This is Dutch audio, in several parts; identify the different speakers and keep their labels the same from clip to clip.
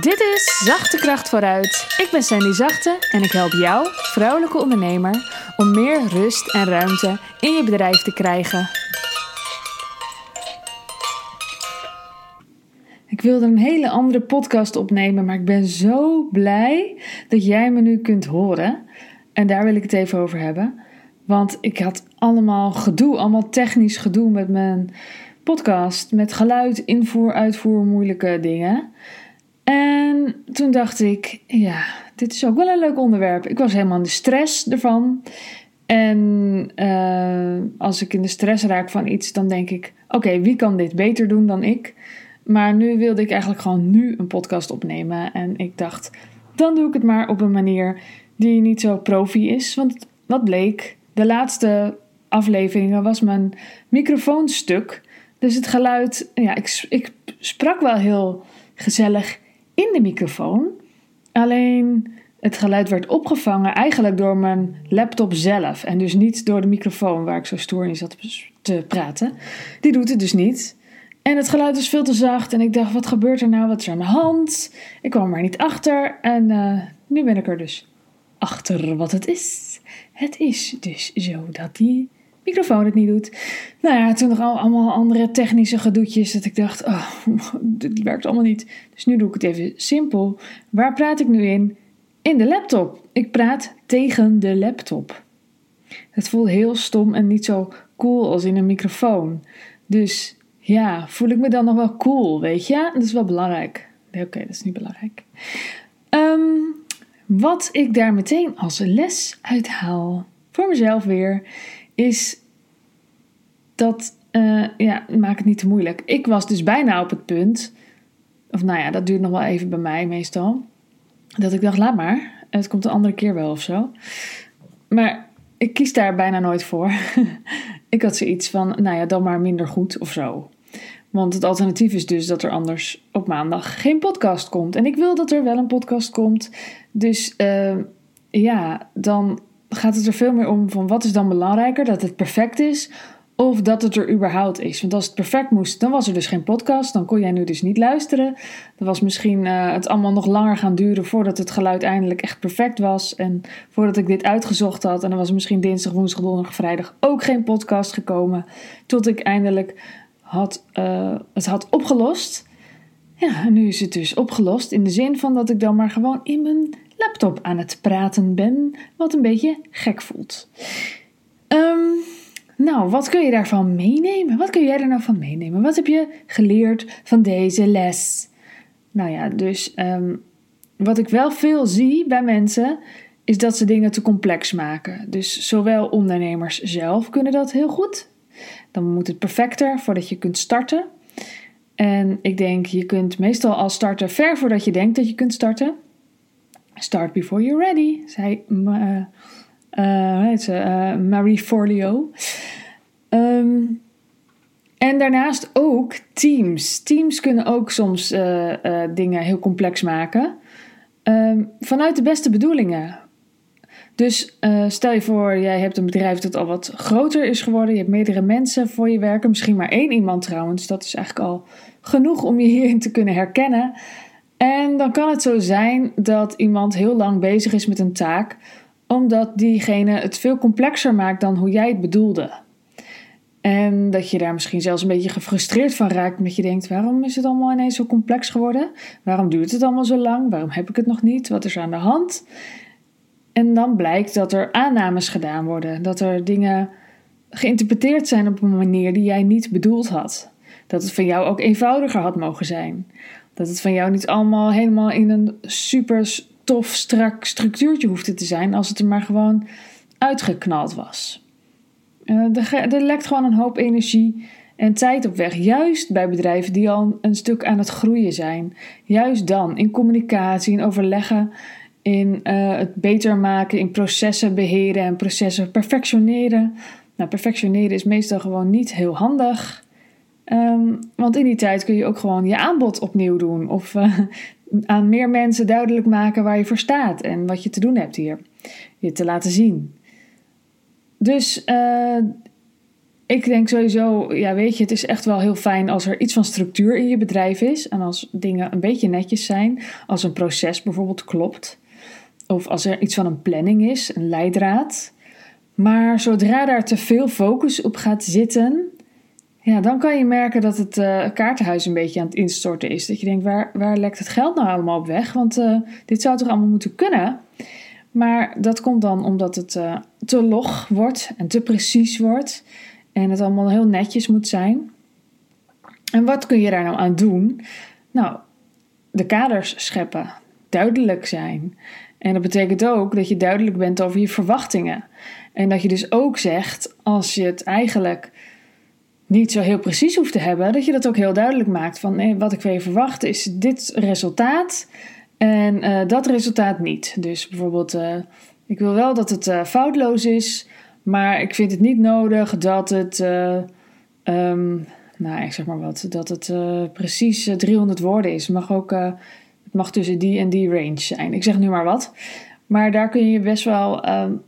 Speaker 1: Dit is Zachte Kracht vooruit. Ik ben Sandy Zachte en ik help jou, vrouwelijke ondernemer, om meer rust en ruimte in je bedrijf te krijgen. Ik wilde een hele andere podcast opnemen, maar ik ben zo blij dat jij me nu kunt horen. En daar wil ik het even over hebben. Want ik had allemaal gedoe, allemaal technisch gedoe met mijn podcast. Met geluid, invoer, uitvoer, moeilijke dingen. En toen dacht ik, ja, dit is ook wel een leuk onderwerp. Ik was helemaal in de stress ervan. En uh, als ik in de stress raak van iets, dan denk ik: oké, wie kan dit beter doen dan ik? Maar nu wilde ik eigenlijk gewoon nu een podcast opnemen. En ik dacht: dan doe ik het maar op een manier die niet zo profi is. Want wat bleek? De laatste afleveringen was mijn microfoon stuk. Dus het geluid, ja, ik, ik sprak wel heel gezellig in de microfoon. Alleen het geluid werd opgevangen eigenlijk door mijn laptop zelf. En dus niet door de microfoon waar ik zo stoer in zat te praten. Die doet het dus niet. En het geluid was veel te zacht. En ik dacht, wat gebeurt er nou? Wat is er aan de hand? Ik kwam er niet achter. En uh, nu ben ik er dus achter wat het is. Het is dus zo dat die microfoon het niet doet. Nou ja, toen nog allemaal andere technische gedoetjes dat ik dacht, oh, dit werkt allemaal niet. Dus nu doe ik het even simpel. Waar praat ik nu in? In de laptop. Ik praat tegen de laptop. Het voelt heel stom en niet zo cool als in een microfoon. Dus ja, voel ik me dan nog wel cool, weet je? Dat is wel belangrijk. Nee, oké, dat is niet belangrijk. Um, wat ik daar meteen als les uithaal, voor mezelf weer, is dat, uh, ja, maak het niet te moeilijk. Ik was dus bijna op het punt, of nou ja, dat duurt nog wel even bij mij meestal, dat ik dacht, laat maar, het komt een andere keer wel of zo. Maar ik kies daar bijna nooit voor. ik had zoiets van, nou ja, dan maar minder goed of zo. Want het alternatief is dus dat er anders op maandag geen podcast komt. En ik wil dat er wel een podcast komt. Dus uh, ja, dan gaat het er veel meer om van wat is dan belangrijker? Dat het perfect is of dat het er überhaupt is. Want als het perfect moest, dan was er dus geen podcast. Dan kon jij nu dus niet luisteren. Dan was misschien uh, het allemaal nog langer gaan duren voordat het geluid eindelijk echt perfect was. En voordat ik dit uitgezocht had. En dan was misschien dinsdag, woensdag, donderdag, vrijdag ook geen podcast gekomen. Tot ik eindelijk had, uh, het had opgelost. Ja, en nu is het dus opgelost in de zin van dat ik dan maar gewoon in mijn laptop aan het praten ben, wat een beetje gek voelt. Um, nou, wat kun je daarvan meenemen? Wat kun jij er nou van meenemen? Wat heb je geleerd van deze les? Nou ja, dus um, wat ik wel veel zie bij mensen, is dat ze dingen te complex maken. Dus zowel ondernemers zelf kunnen dat heel goed. Dan moet het perfecter voordat je kunt starten. En ik denk, je kunt meestal al starten ver voordat je denkt dat je kunt starten. Start before you're ready, zei heet ze, uh, Marie Forleo. Um, en daarnaast ook teams. Teams kunnen ook soms dingen heel complex maken. Um, vanuit de beste bedoelingen. Dus stel je voor, jij hebt een bedrijf dat al wat groter is geworden. Je hebt meerdere mensen voor je werken. Misschien maar één iemand trouwens. Dat is eigenlijk al genoeg om je hierin te kunnen herkennen. En dan kan het zo zijn dat iemand heel lang bezig is met een taak, omdat diegene het veel complexer maakt dan hoe jij het bedoelde. En dat je daar misschien zelfs een beetje gefrustreerd van raakt, omdat je denkt: waarom is het allemaal ineens zo complex geworden? Waarom duurt het allemaal zo lang? Waarom heb ik het nog niet? Wat is er aan de hand? En dan blijkt dat er aannames gedaan worden, dat er dingen geïnterpreteerd zijn op een manier die jij niet bedoeld had. Dat het van jou ook eenvoudiger had mogen zijn. Dat het van jou niet allemaal helemaal in een super tof, strak structuurtje hoefde te zijn, als het er maar gewoon uitgeknald was. Uh, er, lekt gewoon een hoop energie en tijd op weg. Juist bij bedrijven die al een stuk aan het groeien zijn. Juist dan in communicatie, in overleggen, in uh, het beter maken, in processen beheren en processen perfectioneren. Nou, perfectioneren is meestal gewoon niet heel handig. Um, want in die tijd kun je ook gewoon je aanbod opnieuw doen. Of uh, aan meer mensen duidelijk maken waar je voor staat en wat je te doen hebt hier. Je te laten zien. Dus uh, ik denk sowieso, ja, weet je, het is echt wel heel fijn als er iets van structuur in je bedrijf is. En als dingen een beetje netjes zijn. Als een proces bijvoorbeeld klopt. Of als er iets van een planning is, een leidraad. Maar zodra daar te veel focus op gaat zitten, ja, dan kan je merken dat het uh, kaartenhuis een beetje aan het instorten is. Dat je denkt, waar, waar lekt het geld nou allemaal op weg? Want uh, dit zou toch allemaal moeten kunnen? Maar dat komt dan omdat het uh, te log wordt en te precies wordt. En het allemaal heel netjes moet zijn. En wat kun je daar nou aan doen? Nou, de kaders scheppen, duidelijk zijn. En dat betekent ook dat je duidelijk bent over je verwachtingen. En dat je dus ook zegt, als je het eigenlijk niet zo heel precies hoeft te hebben, dat je dat ook heel duidelijk maakt. Van nee, wat ik van je verwacht is dit resultaat en uh, dat resultaat niet. Dus bijvoorbeeld, uh, ik wil wel dat het foutloos is, maar ik vind het niet nodig dat het, um, nou ik zeg maar wat, dat het precies 300 woorden is. Het mag ook, het mag tussen die en die range zijn. Ik zeg nu maar wat. Maar daar kun je best wel um,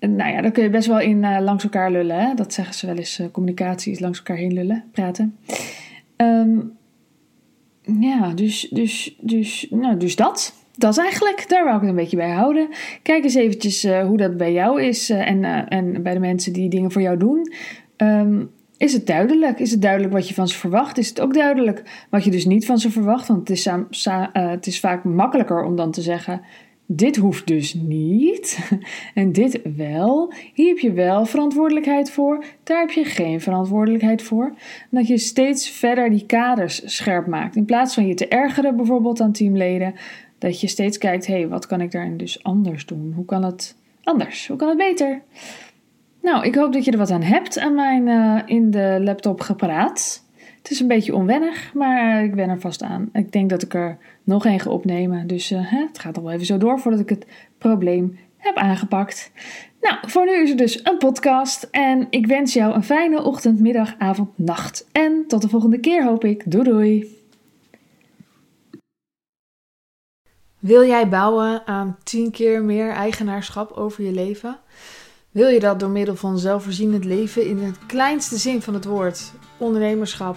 Speaker 1: nou ja, daar kun je best wel in uh, langs elkaar lullen. Hè? Dat zeggen ze wel eens. Uh, communicatie is langs elkaar heen lullen, praten. Um, ja, dus, dus, dus, nou, dus dat. Dat is eigenlijk, daar wou ik een beetje bij houden. Kijk eens eventjes uh, hoe dat bij jou is en, en bij de mensen die dingen voor jou doen. Um, is het duidelijk? Is het duidelijk wat je van ze verwacht? Is het ook duidelijk wat je dus niet van ze verwacht? Want het is, het is vaak makkelijker om dan te zeggen: dit hoeft dus niet en dit wel. Hier heb je wel verantwoordelijkheid voor, daar heb je geen verantwoordelijkheid voor. dat je steeds verder die kaders scherp maakt. In plaats van je te ergeren bijvoorbeeld aan teamleden, dat je steeds kijkt, hé, hey, wat kan ik daarin dus anders doen? Hoe kan het anders? Hoe kan het beter? Nou, ik hoop dat je er wat aan hebt aan mijn uh, in de laptop gepraat. Het is een beetje onwennig, maar ik ben er vast aan. Ik denk dat ik er nog één ga opnemen. Dus uh, het gaat nog wel even zo door voordat ik het probleem heb aangepakt. Nou, voor nu is er dus een podcast. En ik wens jou een fijne ochtend, middag, avond, nacht. En tot de volgende keer hoop ik. Doei doei!
Speaker 2: Wil jij bouwen aan 10 keer meer eigenaarschap over je leven? Wil je dat door middel van zelfvoorzienend leven in het kleinste zin van het woord, ondernemerschap